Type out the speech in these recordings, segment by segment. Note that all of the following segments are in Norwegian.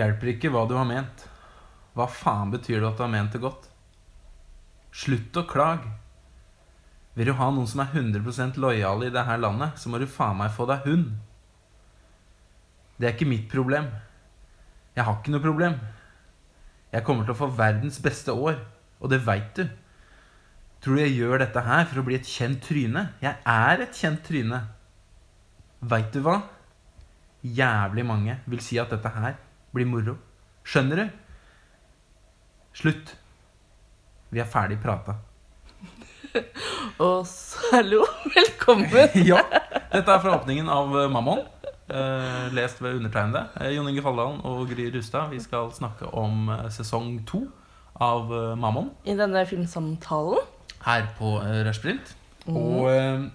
Hjelper ikke hva du har ment. Hva faen betyr det at du har ment det godt? Slutt å klage. Vil du ha noen som er 100 lojale i dette landet, så må du faen meg få deg hund. Det er ikke mitt problem. Jeg har ikke noe problem. Jeg kommer til å få verdens beste år, og det veit du. Tror du jeg gjør dette her for å bli et kjent tryne? Jeg er et kjent tryne. Veit du hva? Jævlig mange vil si at dette her blir moro. Skjønner du? Slutt. Vi er ferdig prata. Og så hallo, velkommen. ja. Dette er fra åpningen av eh, Mammon. Eh, lest ved undertegnede. Eh, Jon Inge Falldalen og Gry Rustad. Vi skal snakke om eh, sesong to av eh, Mammon I denne filmsamtalen. her på eh, Rushprint. Og eh,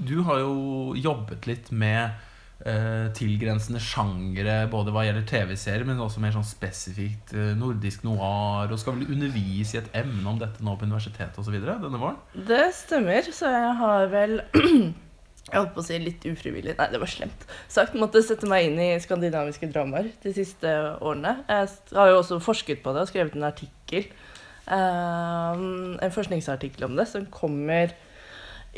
du har jo jobbet litt med tilgrensende sjangere, både hva gjelder TV-serier, men også mer sånn spesifikt eh, nordisk noir. Og skal vel undervise i et emne om dette nå på universitetet osv. denne våren? Det stemmer, så jeg har vel Jeg holdt på å si litt ufrivillig, nei, det var slemt sagt. Måtte sette meg inn i skandinaviske dramaer de siste årene. Jeg har jo også forsket på det og skrevet en artikkel. eh, en forskningsartikkel om det som kommer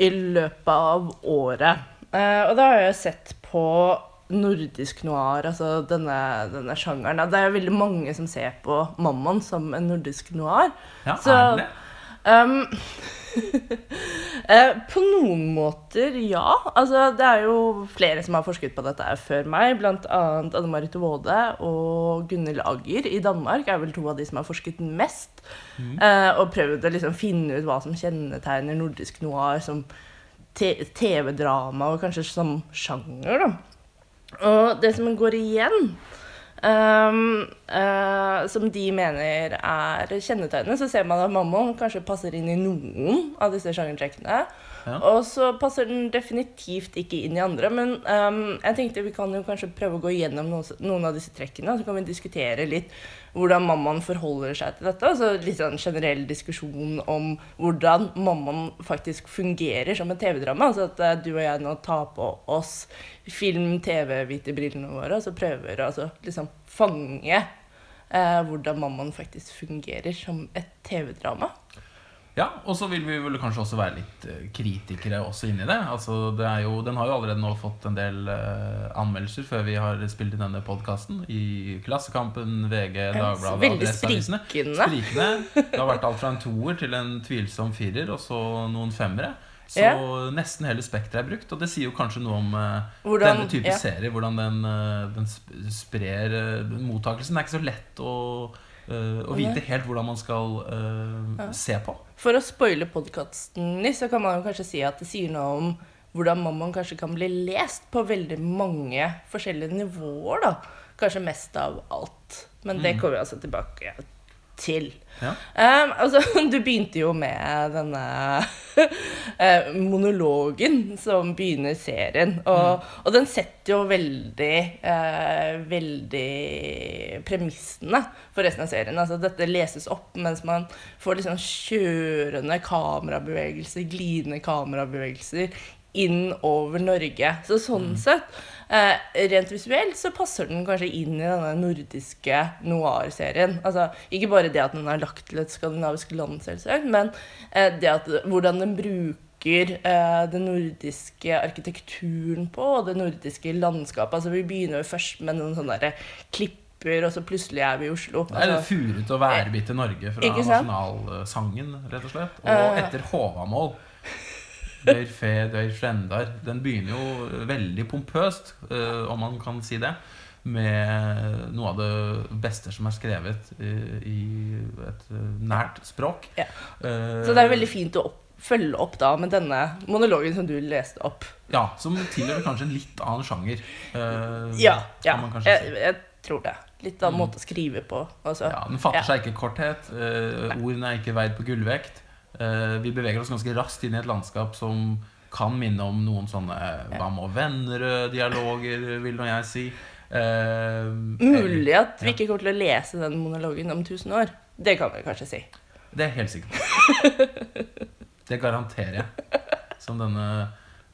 i løpet av året. Eh, og da har jeg sett på nordisk noir, altså denne, denne sjangeren. Det er veldig mange som ser på Mammon som en nordisk noir. Ja, Så- er det? Um, uh, på noen måter, ja. Altså, det er jo flere som har forsket på dette før meg. Blant annet Anne Marit Waade og Gunhild Agger i Danmark er vel to av de som har forsket mest. Eh, og prøvd å liksom finne ut hva som kjennetegner nordisk noir som TV-drama, og kanskje som sjanger, da. Og det som går igjen um, uh, som de mener er kjennetegnet, så ser man at Mammon kanskje passer inn i noen av disse sjangertrekkene. Og så passer den definitivt ikke inn i andre. Men um, jeg tenkte vi kan jo kanskje prøve å gå gjennom noen, av disse trekkene. Så kan vi diskutere litt hvordan mammaen forholder seg til dette. Altså litt sånn generell diskusjon om hvordan mammaen faktisk fungerer som et TV-drama. Altså at eh, du og jeg nå tar på oss film, TV, hvite brillene våre, og så prøver å altså, liksom fange eh, hvordan mammaen faktisk fungerer som et TV-drama. Ja, og så vil vi vel kanskje også være litt eh, kritikere også inni det. Altså, det jo, den har jo allerede nå fått en del uh, anmeldelser før vi har spilt inn denne podkasten. I Klassekampen, VG, Dagbladet, Adresseavisene. sprikende. Sprikende. Det har vært alt fra en toer til en tvilsom firer, og så noen femmere. Så Ja. nesten hele spekteret er brukt, og det sier jo kanskje noe om uh, Hvordan- denne type ja. serier. Hvordan den, uh, den sprer uh, mottakelsen. Det er ikke så lett å, å vite helt hvordan man skal se på. For å spoile podkasten litt, så kan man jo kanskje si at det sier noe om hvordan mammaen kanskje kan bli lest på veldig mange forskjellige nivåer, da. Kanskje mest av alt. Men det kommer vi altså tilbake til. Ja. Um, altså, du begynte jo med denne eh, monologen som begynner serien. Og, og den setter jo veldig eh, Veldig premissene for resten av serien. Altså, dette leses opp mens man får liksom kjørende kamerabevegelser, glidende kamerabevegelser inn over Norge. Så sånn sett, eh, rent visuelt, så passer den kanskje inn i denne nordiske noir-serien. Altså, ikke bare det at den er lagt til et skandinavisk land, selvsagt, men eh, det at, hvordan den bruker eh, den nordiske arkitekturen på, og det nordiske landskapet. Altså, vi begynner jo først med noen sånne der klipper, og så plutselig er vi i Oslo. Det Altså, furet og til Norge fra nasjonalsangen, rett og slett. Og Eh. etter Håvamål. Døyr fe, der frendar. Den begynner jo veldig pompøst, eh, om man kan si det. Med noe av det beste som er skrevet eh, i et eh, nært språk. Ja. Så det er veldig fint å opp, følge opp da med denne monologen som du leste opp. Ja, Som tilhører kanskje en litt annen sjanger. Uh, Ja, ja. man Jeg, jeg tror det. Litt annen måte å skrive på. Altså. Ja, Den fatter seg ikke korthet. Uh, ordene er ikke veid på gullvekt. Eh, vi beveger oss ganske raskt inn i et landskap som kan minne om noen sånne eh, Hva med venner-dialoger, vil nå jeg si. Eh, Mulig at vi Ja. ikke kommer til å lese den monologen om 1000 år. Det kan vi kanskje si. Det er jeg helt sikker på. Det garanterer jeg. Som denne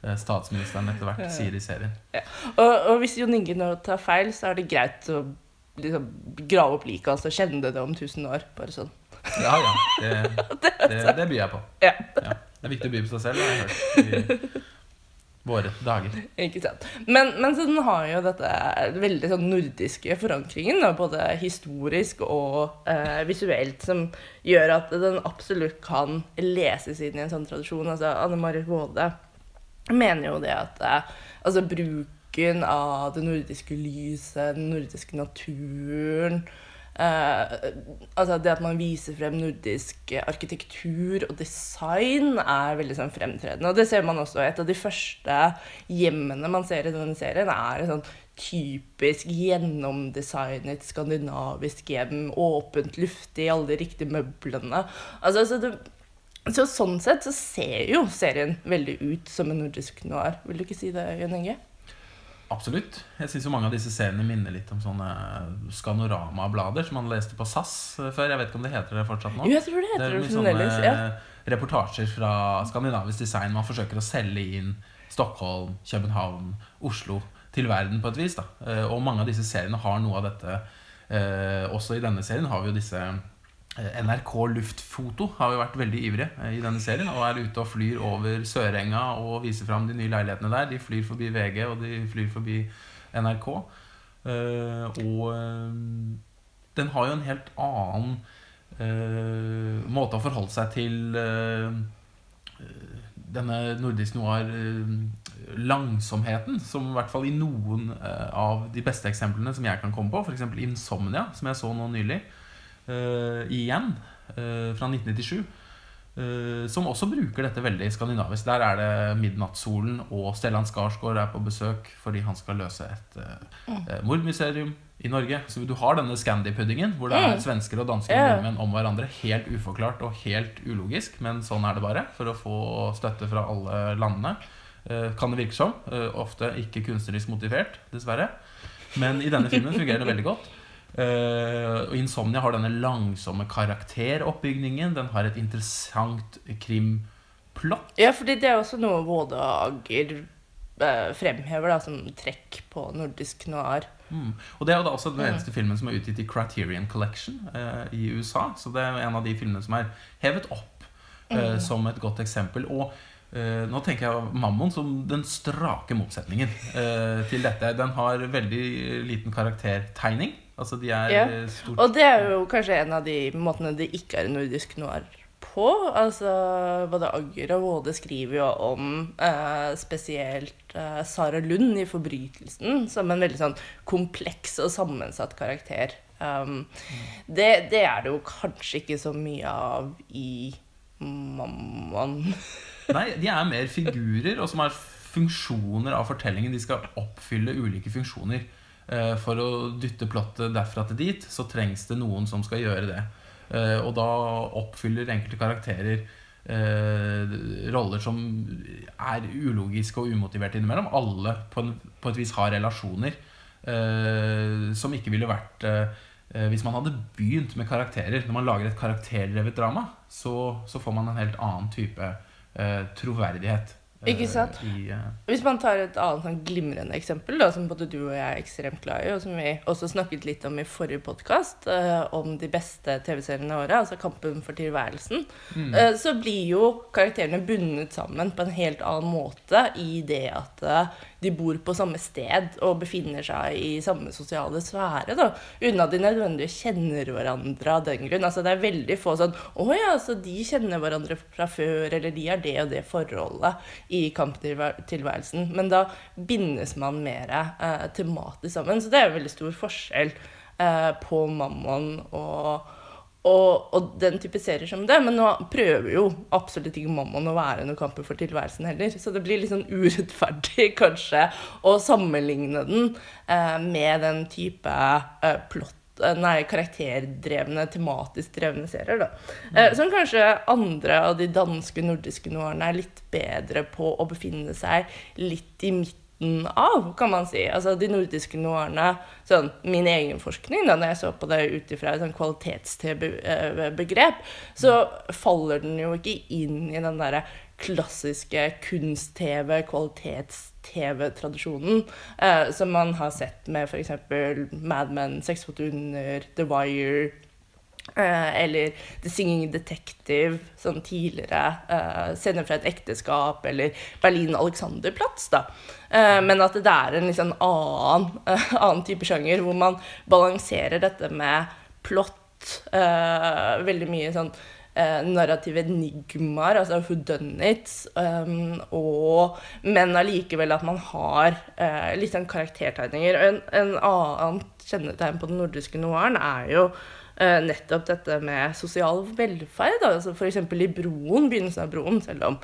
eh, statsministeren etter hvert sier i serien. Og, og hvis Jon Inge nå tar feil, så er det greit å liksom grave opp liket hans og kjenne det om 1000 år. Bare sånn. Ja, ja. Det, det, det byr jeg på. Ja. Ja. Det er viktig å by på seg selv, har jeg hørt. I våre dager. Ikke sant. Men, men så den har jo dette veldig sånn nordiske forankringen, både historisk og eh, visuelt, som gjør at den absolutt kan leses inn i en sånn tradisjon. Altså, Anne Marit Waade mener jo det at eh, altså, bruken av det nordiske lyset, den nordiske naturen eh, altså Det at man viser frem nordisk arkitektur og design, er veldig sånn fremtredende. Og det ser man også. Et av de første hjemmene man ser i denne serien, er et sånn typisk gjennomdesignet skandinavisk hjem. Åpent, luftig, alle de riktige møblene. Altså, altså det, så sånn sett så ser jo serien veldig ut som en nordisk noir. Vil du ikke si det, Jon Inge? Absolutt. Jeg syns mange av disse seriene minner litt om sånne Skanorama-blader som man leste på SAS før. Jeg vet ikke om det heter det fortsatt nå. Jo, jeg tror det heter det, det fremdeles. Ja. reportasjer fra skandinavisk design. Man forsøker å selge inn Stockholm, København, Oslo til verden på et vis. da Eh, Og mange av disse seriene har noe av dette. Eh, Også i denne serien har vi jo disse eh, NRK Luftfoto har jo vært veldig ivrige eh, i denne serien og er ute og flyr over Sørenga og viser fram de nye leilighetene der. De flyr forbi VG, og de flyr forbi NRK. Eh, og eh, den har jo en helt annen eh, måte å forholde seg til eh, eh, denne nordisk noir-langsomheten, som i hvert fall i noen eh, av de beste eksemplene som jeg kan komme på, f.eks. Insomnia, som jeg så nå nylig, eh, igjen, eh, fra 1997. eh, som også bruker dette veldig skandinavisk. Der er det midnattssolen, og Stellan Skarsgård er på besøk fordi han skal løse et eh, eh, mordmysterium i Norge. Så du har denne Scandi-puddingen, hvor det er svensker og dansker Ja. nordmenn om hverandre. Helt uforklart og helt ulogisk, men sånn er det bare. For å få støtte fra alle landene. Eh, kan det virke som. Eh, ofte ikke kunstnerisk motivert, dessverre. Men i denne filmen fungerer det veldig godt. Eh, og Insomnia har denne langsomme karakteroppbygningen. Den har et interessant krimplott. Ja, fordi det er også noe Våde Ager eh, fremhever da, som trekk på nordisk noir. Mm. Og det er jo da også den eneste filmen som er utgitt i Criterion Collection eh, i USA. Så det er en av de filmene som er hevet opp eh, som et godt eksempel. Og eh, nå tenker jeg Mammon som den strake motsetningen uh, til dette. Den har veldig liten karaktertegning. Altså de er Ja. eh, stort Og det er jo kanskje en av de måtene det ikke er nordisk noir på. Altså, både Agger og Våde skriver jo om uh, spesielt Sara Lund i 'Forbrytelsen' som en veldig sånn kompleks og sammensatt karakter. Um, det, det er det jo kanskje ikke så mye av i Mammon. Nei, de er mer figurer, og som har funksjoner av fortellingen. De skal oppfylle ulike funksjoner. Eh, For å dytte plottet derfra til dit, så trengs det noen som skal gjøre det. Eh, Og da oppfyller enkelte karakterer eh, roller som er ulogiske og umotiverte innimellom. Alle på, et vis har relasjoner som ikke ville vært Hvis man hadde begynt med karakterer Når man lager et karakterdrevet drama, så, får man en helt annen type troverdighet. eh, Ikke sant? I, eh, Hvis man tar et annet sånn glimrende eksempel, da, som både du og jeg er ekstremt glad i, og som vi også snakket litt om i forrige podkast, om de beste TV-seriene i året, altså Kampen for tilværelsen, mm. eh, så blir jo karakterene bundet sammen på en helt annen måte i det at eh, de bor på samme sted og befinner seg i samme sosiale sfære, da, uten at de nødvendigvis kjenner hverandre av den grunn. Altså, det er veldig få sånn Å ja, så de kjenner hverandre fra før, eller de har det og det forholdet i kamptilværelsen. Men da bindes man mer eh, tematisk sammen. Så det er en veldig stor forskjell eh, på Mammon og, og, og den type serier som det. Men nå prøver jo absolutt ikke Mammon å være noen kamper for tilværelsen heller. Så det blir litt sånn urettferdig kanskje å sammenligne den eh, med den type eh, plott Nei, karakterdrevne, tematisk drevne serier. da. Eh, som kanskje andre av de danske, nordiske noirene er litt bedre på å befinne seg litt i midten av, kan man si. Altså de nordiske noirene sånn, Min egen forskning, da når jeg så på det ut ifra et sånn kvalitets-TV-begrep, så faller den jo ikke inn i den derre klassiske kunst-TV, kvalitets-TV-tradisjonen, eh, som man har sett med f.eks. Mad Men, fot under, The Wire eller The Singing Detective, sånn tidligere. Uh, scener fra et ekteskap, eller Berlin Alexanderplatz, da. Uh, men at det er en liksom annen, uh, annen type sjanger, hvor man balanserer dette med plott, eh, veldig mye sånn eh, narrative enigmaer, altså whodunits, um, og, men allikevel at man har eh, litt sånn karaktertegninger. En, en annen kjennetegn på den nordiske noiren er jo eh, nettopp dette med sosial velferd. Altså F.eks. i Broen, begynnelsen av Broen, selv om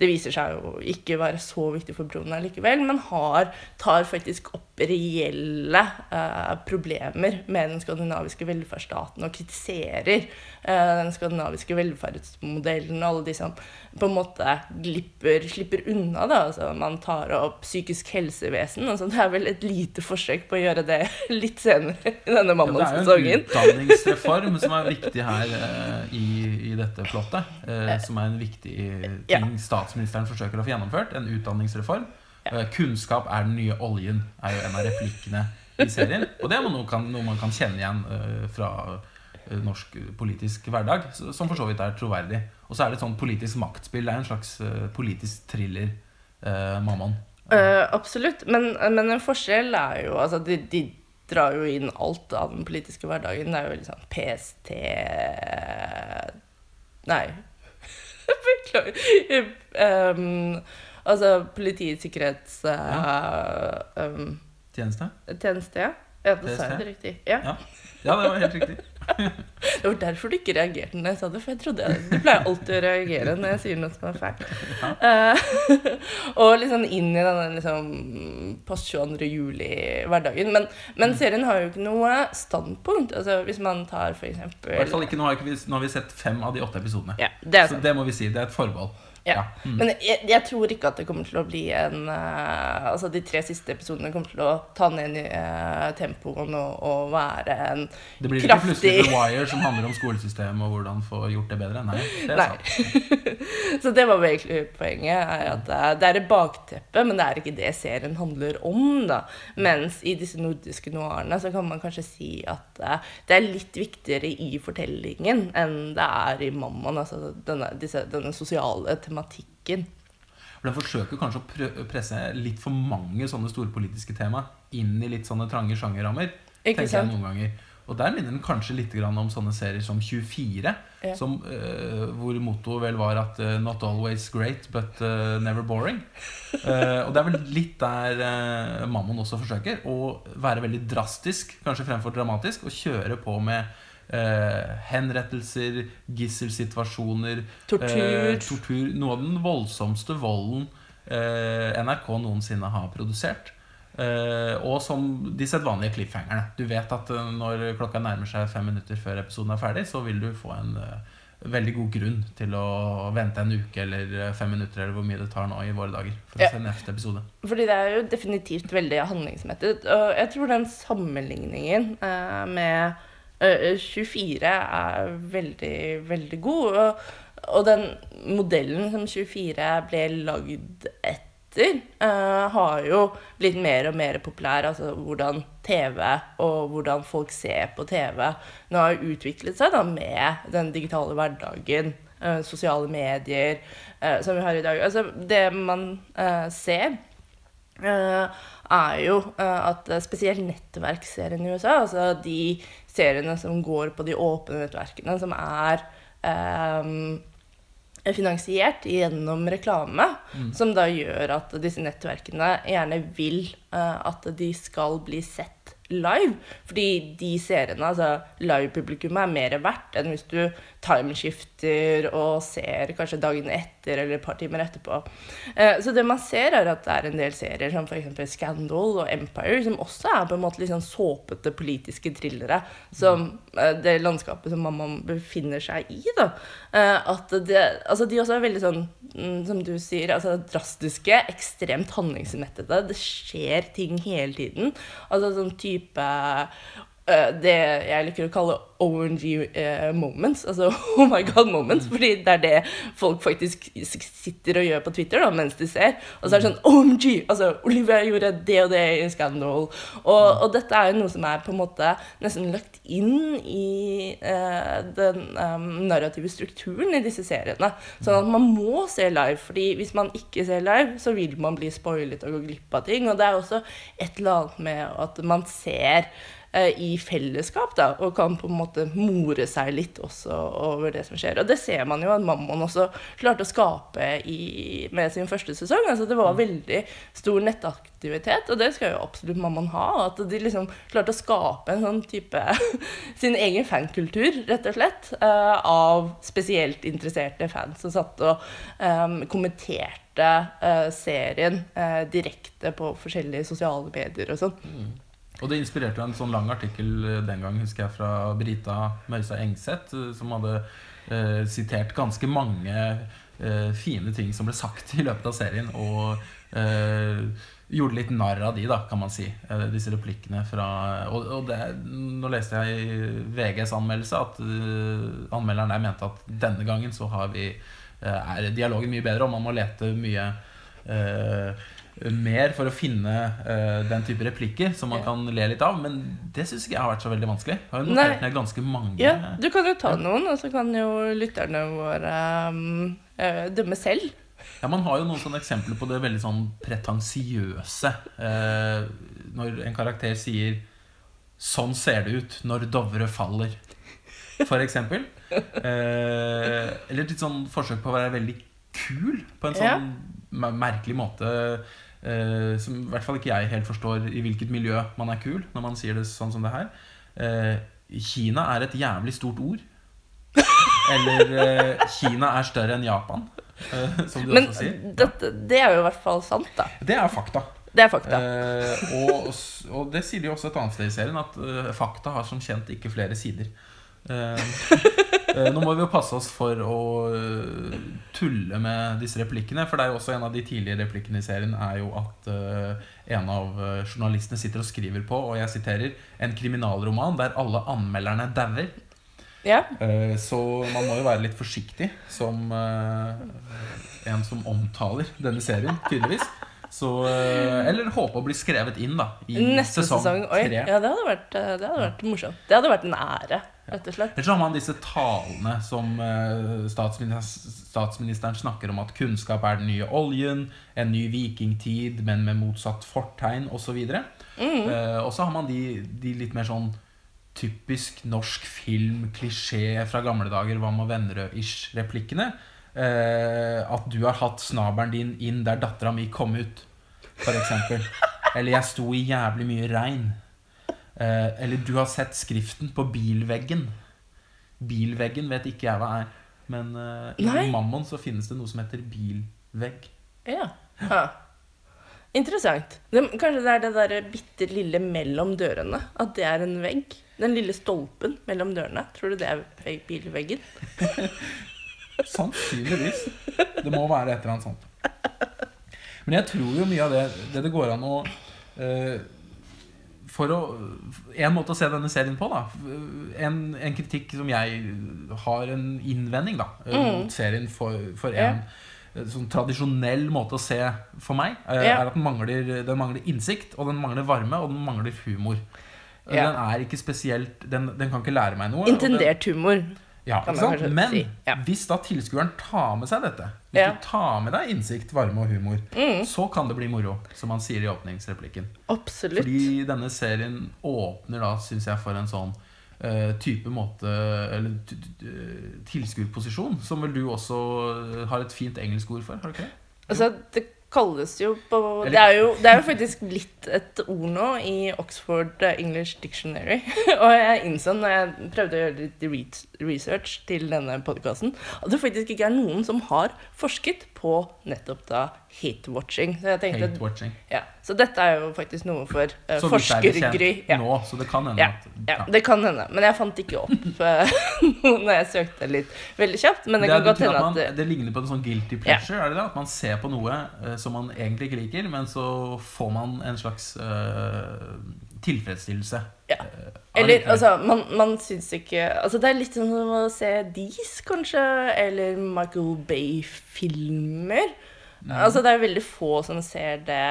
det viser seg jo ikke være så viktig for Broen likevel, men har, tar faktisk opp reelle eh, problemer med den skandinaviske velferdsstaten og kritiserer eh, den skandinaviske velferdsmodellen og alle de som på en måte glipper, slipper unna. Da. Altså, man tar opp psykisk helsevesen. Altså, det er vel et lite forsøk på å gjøre det litt senere i denne mandagssesongen. Ja, det er jo en utdanningsreform som er viktig her eh, i, i, dette plottet. Eh, som er en viktig ting ja. Statsministeren forsøker å få gjennomført. En utdanningsreform. Ja. Eh, kunnskap er den nye oljen, er jo en av replikkene i serien. Og det er noe, kan, noe man kan kjenne igjen uh, fra uh, norsk politisk hverdag, som for så vidt er troverdig. Og så er det et sånt politisk maktspill. Det er en slags uh, politisk thriller, Mammon. absolutt. Men, men, en forskjell er jo Altså, de, de drar jo inn alt av den politiske hverdagen. Det er jo liksom PST Nei. Beklager. Um, altså Politiets sikkerhets... Uh, um, Tjeneste? Tjeneste, ja. Ja, da sa jeg det riktig. Ja. ja. ja, det var helt riktig. Det var derfor du ikke reagerte når jeg sa det, for jeg trodde Du pleier alltid å reagere når jeg sier noe som er feil. Ja. Uh, og liksom inn i denne liksom, post 22. juli-hverdagen. Men, men, serien har jo ikke noe standpunkt. Altså, hvis man tar for eksempel I hvert fall ikke, nå har, vi, nå har vi sett fem av de åtte episodene. Ja, det så det må vi si. Det er et forbehold. Ja. Mm. Men jeg, jeg, tror ikke at det kommer til å bli en uh, Altså de tre siste episodene kommer til å ta ned uh, tempoen og, og, være en kraftig Det blir ikke plutselig The Wire som handler om skolesystemet og hvordan få gjort det bedre? Nei. Det er sant. Så det var egentlig poenget. Er at det er et bakteppe, men det er ikke det serien handler om. da Mens i disse nordiske noirene så kan man kanskje si at uh, det er litt viktigere i fortellingen enn det er i Mammaen. Altså denne, disse, denne sosiale tematikken. Den forsøker kanskje å presse litt for mange sånne store politiske tema inn i litt sånne trange sjangerrammer. tenker jeg noen ganger. Og der minner den kanskje litt om sånne serier som 24, ja. som, uh, hvor mottoet vel var at uh, 'not always great, but uh, never boring'. og det er vel litt der Mammon også forsøker. Å være veldig drastisk, kanskje fremfor dramatisk, og kjøre på med eh, henrettelser, gisselsituasjoner, tortur. Eh, tortur. Noe av den voldsomste volden eh, NRK noensinne har produsert. Eh, og som de sedvanlige cliffhangerne. Du vet at eh, når klokka nærmer seg fem minutter før episoden er ferdig, så vil du få en uh, veldig god grunn til å vente en uke eller fem minutter eller hvor mye det tar nå i våre dager. For ja. å se neste episode Fordi det er jo definitivt veldig handlingsmettet. Og jeg tror den sammenligningen eh, med 24 eh, er veldig, veldig god. Og, og, den modellen som 24 ble lagd etter, uh, har jo blitt mer og mer populær. Altså hvordan TV og hvordan folk ser på TV nå har utviklet seg da med den digitale hverdagen. Uh, sosiale medier uh, som vi har i dag. Altså, det man ser er jo at spesielt nettverkserien i USA, altså de seriene som går på de åpne nettverkene, som er um, finansiert gjennom reklame, mm. som da gjør at disse nettverkene gjerne vil at de skal bli sett live. Fordi de seriene, altså live-publikummet, er mer verdt enn hvis du timeskifter og ser kanskje dagen etter eller et par timer etterpå. Eh, så det man ser, er at det er en del serier som f.eks. Scandal og Empire, som også er på en måte litt sånn såpete politiske thrillere. Som eh, det landskapet som mamma befinner seg i. da. Eh, at det, altså de også er veldig sånn, mm, som du sier, altså drastiske, ekstremt handlingsmettede. Det skjer ting hele tiden. Altså sånn type eh, det jeg liker å kalle ONG eh, moments, altså oh my god moments, fordi det er det folk faktisk sitter og gjør på Twitter da, mens de ser. Og så er det sånn OMG! Altså, Olivia gjorde det og det i Scandal. Og, og dette er jo noe som er på en måte nesten lagt inn i uh, den um, narrative strukturen i disse seriene. Sånn at man må se live, fordi hvis man ikke ser live, så vil man bli spoilet og gå glipp av ting. Og det er også et eller annet med at man ser eh, i fellesskap, da, og kan på en måte more seg litt også over det som skjer. Og det ser man jo at Mammon også klarte å skape i, med sin første sesong. Altså Det var veldig stor nettaktivitet, og det skal jo absolutt Mammon ha. At de liksom klarte å skape en sånn type sin egen fankultur, rett og slett, eh, av spesielt interesserte fans som satt og um, kommenterte uh, serien uh, direkte på forskjellige sosiale medier og sånn. Og det inspirerte en sånn lang artikkel eh, den gang, husker jeg, fra Brita Møysa Engseth, eh, som hadde eh, sitert ganske mange eh, fine ting som ble sagt i løpet av serien, og eh, gjorde litt narr av de, da, kan man si. Eh, disse replikkene fra Og, og det, nå leste jeg i VGs anmeldelse at eh, anmelderen der mente at denne gangen så har vi er dialogen mye bedre, og man må lete mye eh, mer for å finne uh, den type replikker som man kan le litt av. Men det syns ikke jeg har vært så veldig vanskelig. Jeg har jo notert ned ganske mange. Ja, du kan jo ta noen, og så kan jo lytterne våre um, dømme selv. Ja, Man har jo noen sånne eksempler på det veldig sånn pretensiøse. Uh, når en karakter sier 'Sånn ser det ut når Dovre faller', for eksempel. Uh, eller et litt sånn forsøk på å være veldig kul på en sånn Ja. Mer- merkelig måte. Eh, som i hvert fall ikke jeg helt forstår i hvilket miljø man er kul når man sier det sånn som det her. Eh, Kina er et jævlig stort ord. Eller eh, Kina er større enn Japan, eh, som du Men også sier. Men det er jo i hvert fall sant, da. Det er fakta. Det er fakta. Eh, og, og det sier de også et annet sted i serien, at eh, fakta har som kjent ikke flere sider. Eh, nå må vi jo passe oss for å eh, tulle med disse replikkene. For det er jo også en av de tidlige replikkene i serien er jo at eh, en av eh, journalistene sitter og skriver på, og jeg siterer, en kriminalroman der alle anmelderne dauer. Ja. Eh, Så man må jo være litt forsiktig som eh, en som omtaler denne serien, tydeligvis. Så, eh, eller håpe å bli skrevet inn da i Neste sesong, sesong. Oi, tre. ja, det hadde, vært, eh, det hadde vært morsomt. Det hadde vært en ære, rett og slett. Eller så har man disse talene som eh, statsministeren, statsministeren snakker om at kunnskap er den nye oljen, en ny vikingtid, men med motsatt fortegn, osv. Mm. Eh, og så har man de, de litt mer sånn typisk norsk film, klisjé fra gamle dager, hva med Vennerød-ish-replikkene. Eh, at du har hatt snabelen din inn der dattera mi kom ut, eksempel. Eller jeg sto i jævlig mye regn. Eh, eller du har sett skriften på bilveggen. Bilveggen vet ikke jeg hva er. Men eh, i Mammon så finnes det noe som heter bilvegg. Ja. Ha. Interessant. Det, kanskje det er det der bitte lille mellom dørene. At det er en vegg. Den lille stolpen mellom dørene. Tror du det er bilveggen? Sannsynligvis. Det må være et eller annet sånt. Men jeg tror jo mye av det det, det går an å eh, For å En måte å se denne serien på, da. En, en kritikk som jeg har en innvending da eh, mot serien for, for en ja. sånn tradisjonell måte å se for meg, eh, Ja. er at den mangler, den mangler innsikt, og den mangler varme, og den mangler humor. Eh, Ja. Den er ikke spesielt Den, den kan ikke lære meg noe. Intendert humor. Ja? Men si. Ja. hvis da tilskueren tar med seg dette, hvis Ja. du tar med deg innsikt, varme og humor, Mm. så kan det bli moro, som han sier i åpningsreplikken. Absolutt. Fordi denne serien åpner da, syns jeg, for en sånn eh, type måte Eller tilskuerposisjon, som vel du også har et fint engelsk ord for? har du ikke det? Altså, det kalles jo på det er jo, det er jo faktisk blitt et ord nå i Oxford English Dictionary. Og jeg innså når jeg prøvde å gjøre litt research til denne podkasten, at det faktisk ikke er noen som har forsket på nettopp da hate-watching. Så Hate-watching. ja, Så dette er jo faktisk noe for uh, Så er forskergry. Ja. nå, så det kan hende Ja, at ja, det kan hende. Men jeg fant ikke opp uh, når jeg søkte litt veldig kjapt. Men det, Det, kan godt hende at man, det, ligner på en sånn guilty pleasure. er det det? At man ser på noe uh, som man egentlig ikke liker, men så får man en slags eh, tilfredsstillelse. Ja. eh, Eller altså, man, man syns ikke Altså, det er litt sånn som å se Dees, kanskje, eller Michael Bay-filmer. Mm. Altså, det er veldig få som ser det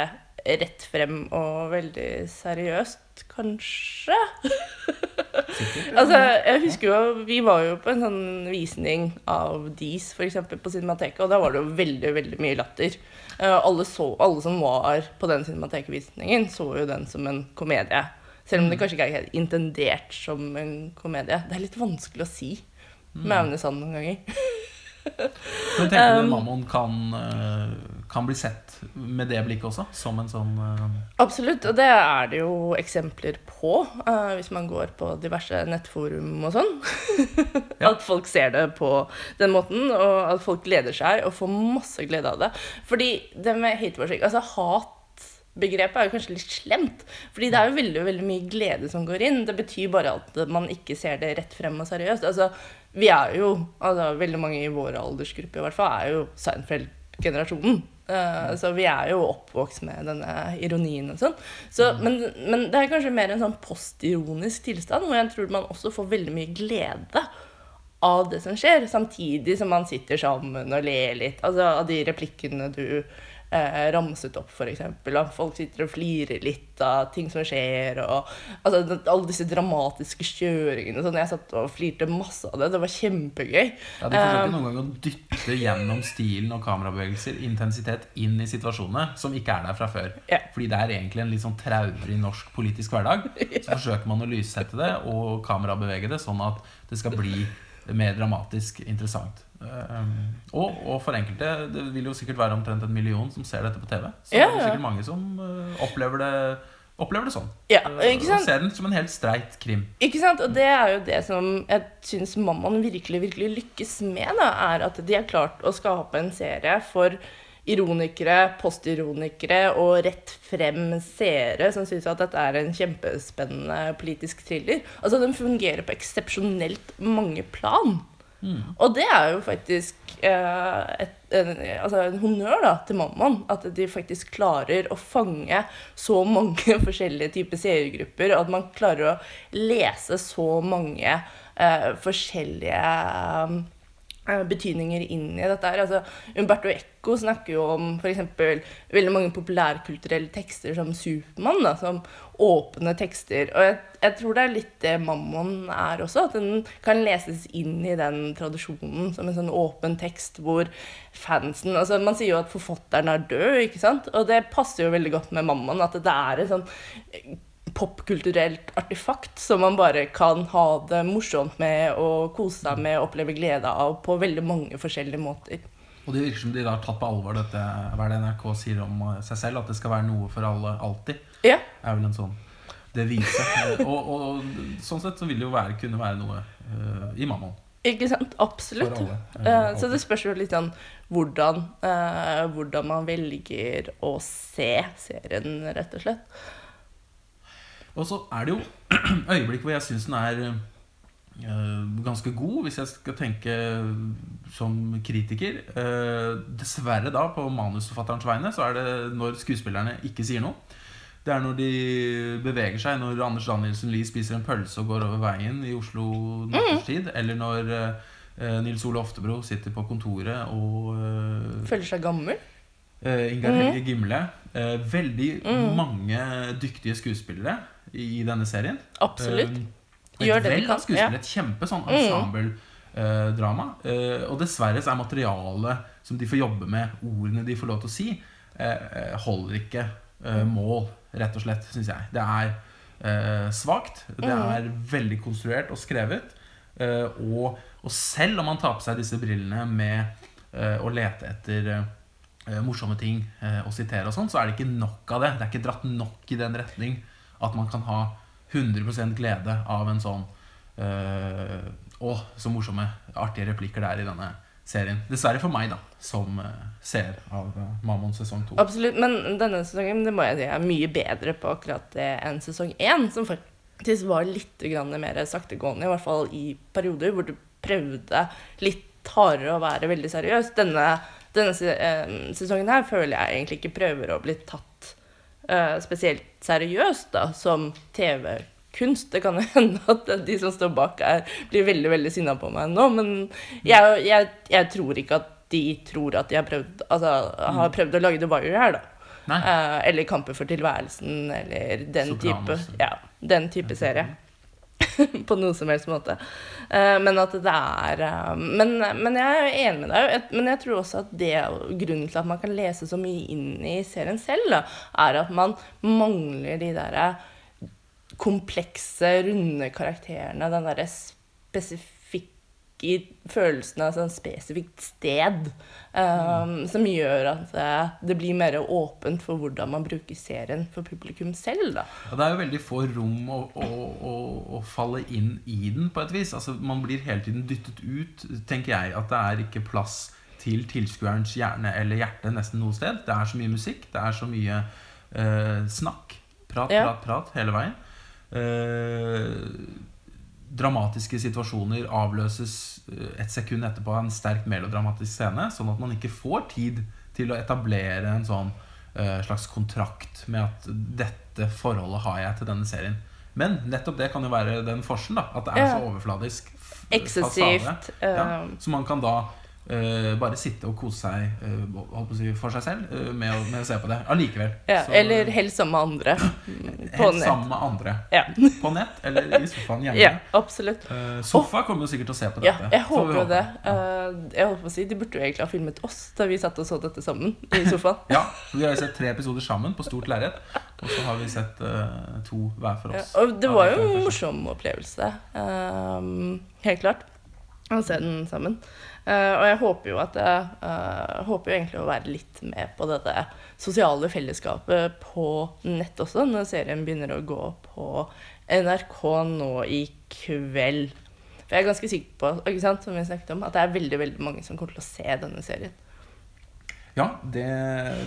rett frem og veldig seriøst, kanskje. Sikkert. Altså, jeg husker jo, Vi var jo på en sånn visning av Dees eksempel, på Cinemateket, og da var det jo veldig veldig mye latter. Eh, alle, så, alle som var på den Cinematek-visningen, så jo den som en komedie. Selv om det kanskje ikke er helt intendert som en komedie. Det er litt vanskelig å si med Aune Sand noen ganger. Men tenker du Um, Mammon kan, eh, kan bli sett med det blikket også? Som en sånn uh... Absolutt, og det er det jo eksempler på, uh, hvis man går på diverse nettforum og sånn. Ja. At folk ser det på den måten, og at folk gleder seg og får masse glede av det. Fordi det med hatewashing Altså, hatbegrepet er jo kanskje litt slemt. Fordi det er jo veldig, veldig mye glede som går inn. Det betyr bare at man ikke ser det rett frem og seriøst. Altså, vi er jo, altså veldig mange i vår aldersgruppe i hvert fall, er jo Seinfeld-generasjonen. Eh, så vi er jo oppvokst med denne ironien og sånn. Så, men, men det er kanskje mer en sånn postironisk tilstand, hvor jeg tror man også får veldig mye glede av det som skjer, samtidig som man sitter sammen og ler litt. Altså av de replikkene du eh, ramset opp, f.eks. Folk sitter og flirer litt av ting som skjer, og altså, alle disse dramatiske kjøringene. Sånn, jeg satt og flirte masse av det. Det var kjempegøy. Ja, De forsøker Um, noen ganger å dytte gjennom stilen og kamerabevegelser intensitet inn i situasjonene som ikke er der fra før. Ja. Fordi det er egentlig en litt sånn traurig norsk politisk hverdag. Så forsøker man å lyssette det og kamerabevege det sånn at det skal bli mer dramatisk interessant. Um, og, og for enkelte Det vil jo sikkert være omtrent en million som ser dette på TV. Så Ja, det er ja. sikkert mange som uh, opplever, det, opplever det sånn. Ja, ikke og ser den som en helt streit krim. Ikke sant? Og det er jo det som jeg syns Mammaen virkelig, virkelig lykkes med, da, er at de har klart å skape en serie for ironikere, postironikere og rett frem seere som syns at dette er en kjempespennende politisk thriller. Altså, den fungerer på eksepsjonelt mange plan. Og det er jo faktisk eh, et, en, altså en honnør da, til mammaen. At de faktisk klarer å fange så mange forskjellige typer seergrupper. At man klarer å lese så mange eh, forskjellige eh, betydninger inn i dette. her. Altså, Umberto Eco snakker jo om f.eks. veldig mange populærkulturelle tekster som Supermann, som åpne tekster. Og jeg, jeg tror det er litt det Mammon er også, at den kan leses inn i den tradisjonen som en sånn åpen tekst hvor fansen altså Man sier jo at forfatteren er død, ikke sant? Og det passer jo veldig godt med Mammon, at det er en sånn popkulturelt artefakt som man bare kan ha det morsomt med og kose seg med og oppleve glede av på veldig mange forskjellige måter. Og det virker som de har tatt på alvor dette hva det NRK sier om eh, seg selv, at det skal være noe for alle alltid. Ja, er vel en sånn devise. Eh, og, og sånn sett så vil det jo være, kunne være noe uh, i Mammon. ikke sant? Absolutt. Alle. Eh, så det spørs jo litt sånn hvordan, uh, hvordan man velger å se serien, rett og slett. Og så er det jo øyeblikk hvor jeg syns den er eh, ganske god, hvis jeg skal tenke som kritiker. Eh, dessverre da, på manusforfatterens vegne, så er det når skuespillerne ikke sier noe. Det er når de beveger seg, når Anders Danielsen Lie spiser en pølse og går over veien i Oslo natterstid, eller når eh, Nils Ole Oftebro sitter på kontoret og eh, Føler seg gammel. Eh, Ingar Helge Gimle. Uh, veldig mange dyktige skuespillere i denne serien. Absolutt. Uh, Gjør et det av kan, skuespillere. Et kjempe sånn ensemble-drama. Eh, og dessverre så er materialet som de får jobbe med, ordene de får lov til å si, holder ikke mål, rett og slett, syns jeg. Det er eh, svakt. Det er veldig konstruert og skrevet. Eh, og, og selv om man tar på seg disse brillene med eh, å lete etter eh, morsomme ting eh, å sitere og sånn, så er det ikke nok av det. Det er ikke dratt nok i den retning at man kan ha 100 glede av en sånn eh, Å, så morsomme, artige replikker det er i denne serien. Dessverre for meg, da, som ser av Mammon sesong to. Absolutt. Men denne sesongen det må jeg si, er mye bedre på akkurat det enn sesong én, som faktisk var litt mer saktegående, i hvert fall i perioder hvor du prøvde litt hardere å være veldig seriøs. Denne, denne eh, sesongen her føler jeg egentlig ikke prøver å bli tatt uh, spesielt seriøst da, som TV-kunst. Det kan jo hende at de som står bak her, blir veldig veldig sinna på meg nå, men jeg, jeg, jeg tror ikke at de tror at de har prøvd, altså, har prøvd å lage The Wire her, da. Eh, eller Kamper for tilværelsen, eller den Sopranos. type, ja, den type serie. på noen som helst måte. Eh, men at det er eh, men, men jeg er enig med deg. Men jeg tror også at det grunnen til at man kan lese så mye inn i serien selv, er at man mangler de derre komplekse, runde karakterene. Den derre spesifikke følelsen av sånn spesifikt sted. um, Som gjør at eh, det blir mer åpent for hvordan man bruker serien for publikum selv, da. Ja, det er jo veldig få rom å, å, å, å falle inn i den, på et vis. Altså, man blir hele tiden dyttet ut, tenker jeg. At det er ikke plass til tilskuerens hjerne eller hjerte nesten noe sted. Det er så mye musikk, det er så mye uh, snakk. Prat, prat, prat hele veien. Eh, dramatiske situasjoner avløses eh, et sekund etterpå av en sterkt melodramatisk scene, sånn at man ikke får tid til å etablere en sånn eh, slags kontrakt med at dette forholdet har jeg til denne serien. Men nettopp det kan jo være den forskjellen, da. At det er så overfladisk Eksessivt. eh, Ja, så man kan da eh, bare sitte og kose seg uh, si, for seg selv uh, med, å, med å se på det allikevel. ja, Så- eller helst sammen med andre. mm, På Helt nett. sammen med andre. Ja. På nett eller i sofaen hjemme. ja, absolutt. Sofa kommer jo sikkert til å se på Ja, dette. jeg håper jo det. Ja. Jeg holdt på å si, De burde jo egentlig ha filmet oss da vi satt og så dette sammen i sofaen. Ja, Vi har jo sett tre episoder sammen på stort lerret. Og så har vi sett to hver for Ja, oss. og det var jo en morsom opplevelse. helt klart. Å se den sammen. Eh, og jeg håper jo at jeg eh, håper jo egentlig å være litt med på dette sosiale fellesskapet på nett også, når serien begynner å gå på NRK nå i kveld. For jeg er ganske sikker på ikke sant, som vi snakket om, at det er veldig veldig mange som kommer til å se denne serien. Ja, det,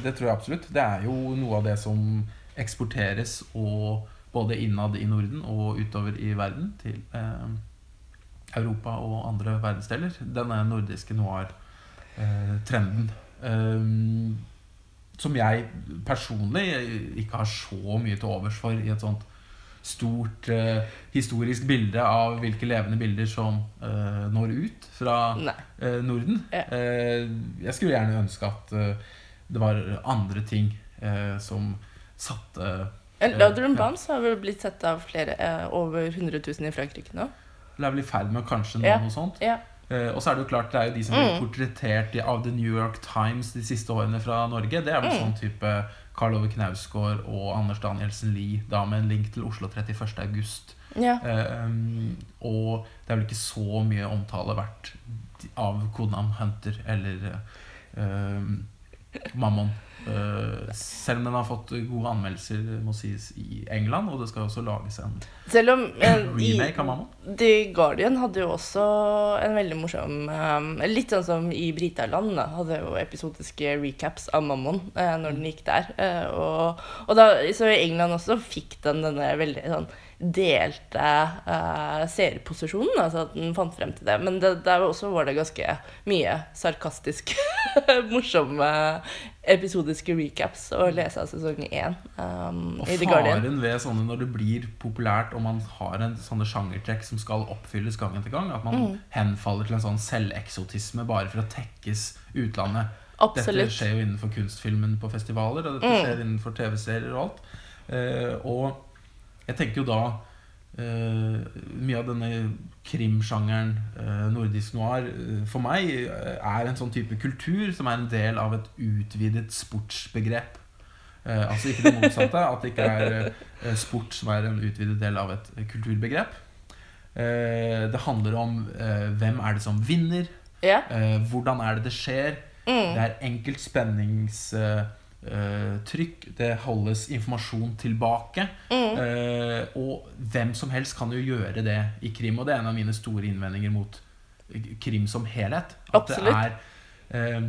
det tror jeg absolutt. Det er jo noe av det som eksporteres og både innad i Norden og utover i verden til eh, Europa og andre verdensdeler. Denne nordiske noir-trenden. Eh, som jeg personlig ikke har så mye til overs for i et sånt stort eh, historisk bilde av hvilke levende bilder som eh, når ut fra eh, Norden. Ja. Eh, jeg skulle gjerne ønske at eh, det var andre ting eh, som satte ja. Bounce har vel blitt sett av flere, eh, over 100 000 i Frankrike nå. Det er vel i ferd med å kanskje nå Ja. noe sånt. Ja. Uh, og så er det jo klart det er jo de som blir Mm. portrettert av The New York Times de siste årene fra Norge. Det er vel Mm. sånn type Karl Ove Knausgård og Anders Danielsen Lie, da med en link til Oslo 31. august. ja. Uh, og det er vel ikke så mye omtale verdt av kodenavn Hunter eller um, Mammon. Eh, selv om den har fått gode anmeldelser må sies i England, og det skal også lages en Selv om eh, i- remake av Mammon. The Guardian hadde jo også en veldig morsom eh, Litt sånn som i Britaland, da, hadde jo episodiske recaps av Mammon eh, når den gikk der. Eh, og, og da, så i England også fikk den denne veldig sånn delte uh, seerposisjonen, altså at den fant frem til det. Men det, der også var det ganske mye sarkastisk morsomme episodiske recaps å lese av sesong én um, Og i The Guardian. Og faren ved sånne når det blir populært og man har en sånne sjangertrekk som skal oppfylles gang etter gang, at man Mm. henfaller til en sånn selveksotisme bare for å tekkes utlandet. Absolutt. Dette skjer jo innenfor kunstfilmen på festivaler, og dette Mm. skjer innenfor TV-serier og alt. Uh, og jeg tenker jo da eh, Mye av denne krimsjangeren, eh, nordisk noir, eh, for meg er en sånn type kultur som er en del av et utvidet sportsbegrep. Altså ikke det motsatte, at det ikke er sport som er en utvidet del av et kulturbegrep. Det handler om hvem er det som vinner, hvordan er det det skjer. Mm. Det er enkelt spenningstrykk. det holdes informasjon tilbake. Mm. Eh, og hvem som helst kan jo gjøre det i krim. Og det er en av mine store innvendinger mot krim som helhet. At Absolutt. det er eh,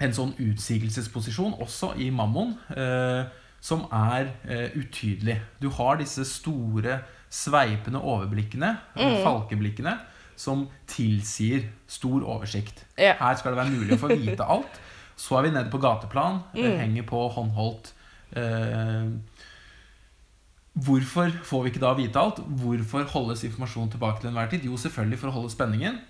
en sånn utsigelsesposisjon, også i Mammon, eh, som er eh, utydelig. Du har disse store, sveipende overblikkene, Mm. falkeblikkene, som tilsier stor oversikt. Ja. Her skal det være mulig å få vite alt. Så er vi nede på gateplan, Mm. henger på håndholdt Eh, hvorfor får vi ikke da vite alt? Hvorfor holdes informasjon tilbake til enhver tid? Jo, selvfølgelig for å holde spenningen.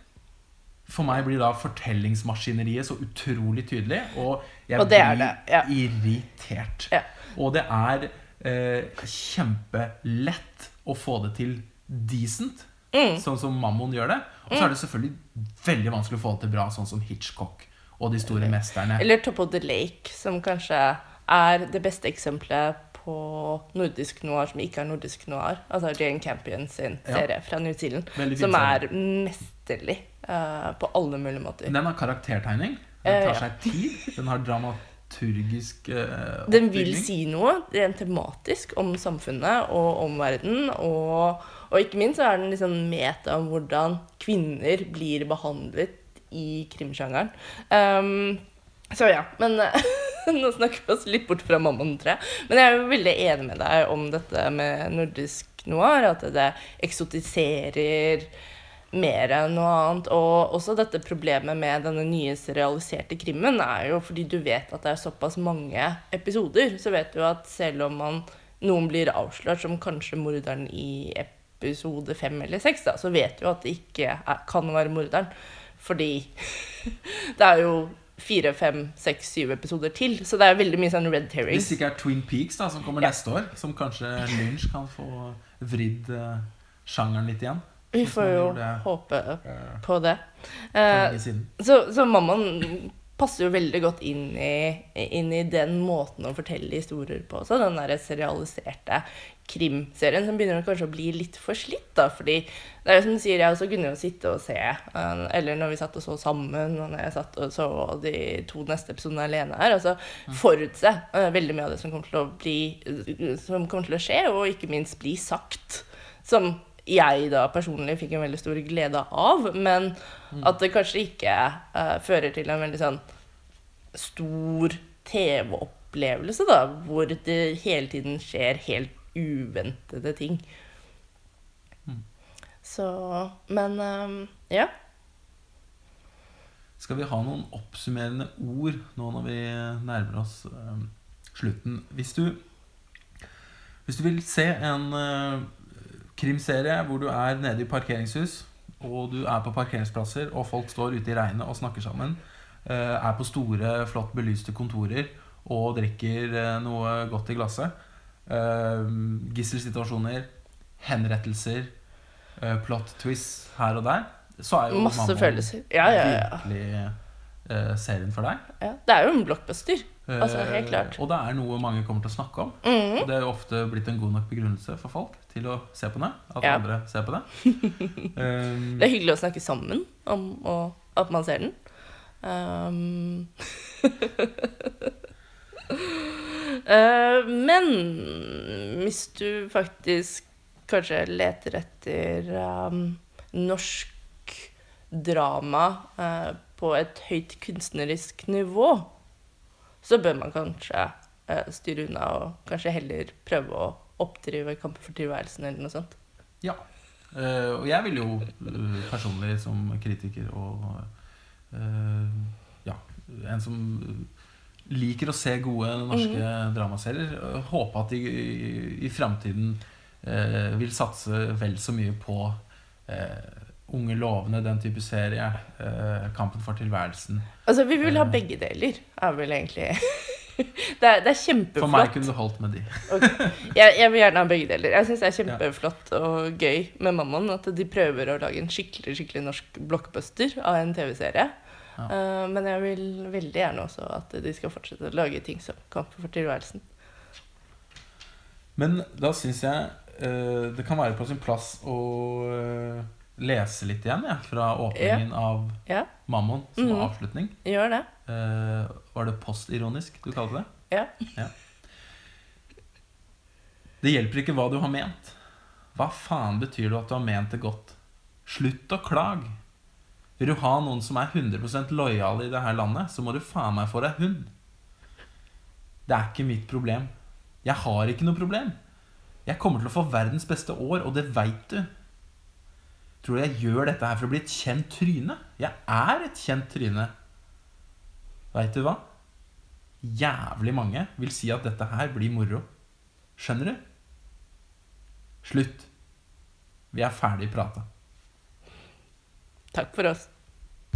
For meg blir da fortellingsmaskineriet så utrolig tydelig, og jeg Og blir det, ja. irritert. Ja. Og det er eh, kjempelett å få det til decent, Mm. sånn som Mammon gjør det. Og så er det selvfølgelig veldig vanskelig å få det til bra, sånn som Hitchcock og de store mesterne. Eller Top of the Lake, som kanskje er det beste eksempelet på nordisk noir som ikke er nordisk noir. Altså Jane Campion sin Ja. serie fra New Zealand. Som er mesterlig uh, på alle mulige måter. Den har karaktertegning. Eh, Den tar seg tid. Den har dramaturgisk oppbygging. Den vil si noe rent tematisk om samfunnet og om verden. Og, og ikke minst så er den liksom meta om hvordan kvinner blir behandlet i krimsjangeren. Um, så ja, men nå snakker vi oss litt bort fra mammaen, tror jeg. Men jeg er jo veldig enig med deg om dette med nordisk noir. At det eksotiserer mer enn noe annet. Og også dette problemet med denne nye serialiserte krimmen er jo fordi du vet at det er såpass mange episoder, så vet du at selv om man, noen blir avslørt som kanskje morderen i episode fem eller seks, så vet du at det ikke er, kan være morderen. Fordi det er jo fire, fem, seks, syv episoder til. Så det er veldig mye sånn red herring. Hvis det ikke er Twin Peaks, da, som kommer Ja. neste år, som kanskje Lynch kan få vridd eh, sjangeren litt igjen. Vi får jo gjorde håpe eh, på det. Uh. Så, så mammaen passer jo veldig godt inn i, inn i den måten å fortelle historier på også. Den der serialiserte krimserien som begynner kanskje å bli litt for slitt. da, fordi det er jo som du sier, jeg også kunne jo sitte og se, eh, eller når vi satt og så sammen, og når jeg satt og så de to neste episodene alene her, altså forutse eh, veldig mye av det som kommer til å bli, som kommer til å skje, og ikke minst bli sagt. Som jeg da personlig fikk en veldig stor glede av, men at det kanskje ikke uh, fører til en veldig sånn stor TV-opplevelse, da, hvor det hele tiden skjer helt uventede ting. Så Men um, ja. Skal vi ha noen oppsummerende ord nå når vi nærmer oss um, slutten? Hvis du, hvis du vil se en eh, krimserie hvor du er nede i parkeringshus, og du er på parkeringsplasser, og folk står ute i regnet og snakker sammen, eh, er på store, flott belyste kontorer og drikker eh, noe godt i glasset, eh, gisselsituasjoner, henrettelser, plot twists her og der, så er jo Masse følelser. Ja, ja, ja. virkelig serien for deg. ja. Det er jo en blockbuster. Altså, helt Eh, klart. Og det er noe mange kommer til å snakke om. Mhm. Og det er jo ofte blitt en god nok begrunnelse for folk til å se på det. At Ja. andre ser på det. um, Det er hyggelig å snakke sammen om og at man ser den. Um, uh, men hvis du faktisk kanskje leter etter um, norsk drama eh, på et høyt kunstnerisk nivå, så bør man kanskje eh, styre unna og kanskje heller prøve å oppdrive Kampen for tilværelsen eller noe sånt. ja. Uh, og jeg vil jo eh, personlig som kritiker og uh, ja, en som liker å se gode norske mm. dramaserier, håpe at de i, i framtiden vil satse vel så mye på eh, Unge lovende, den type serie. Eh, Kampen for tilværelsen. Altså, vi vil ha Eh. begge deler, er vel egentlig det, er, det er For meg kunne du holdt med de. Jeg, jeg vil gjerne ha begge deler. Jeg syns det er kjempeflott og gøy med Mammon at de prøver å lage en skikkelig skikkelig norsk blockbuster av en TV-serie. Ja. Uh, men jeg vil veldig gjerne også at de skal fortsette å lage ting som Kampen for tilværelsen. Men da syns jeg uh, det kan være på sin plass å eh, lese litt igjen ja, fra åpningen av Ja, Mammon som Mhm. avslutning. gjør det. Uh, var det postironisk du kalte det? Ja. Det hjelper ikke hva du har ment. Hva faen betyr det at du har ment det godt? Slutt å klage. Vil du ha noen som er 100 lojale i det her landet, så må du faen meg få deg hund. Det er ikke mitt problem. Jeg har ikke noe problem. Jeg kommer til å få verdens beste år, og det veit du. Tror du jeg gjør dette her for å bli et kjent tryne? Jeg er et kjent tryne. Veit du hva? Jævlig mange vil si at dette her blir moro. Skjønner du? Slutt. Vi er ferdig prata. Takk for oss.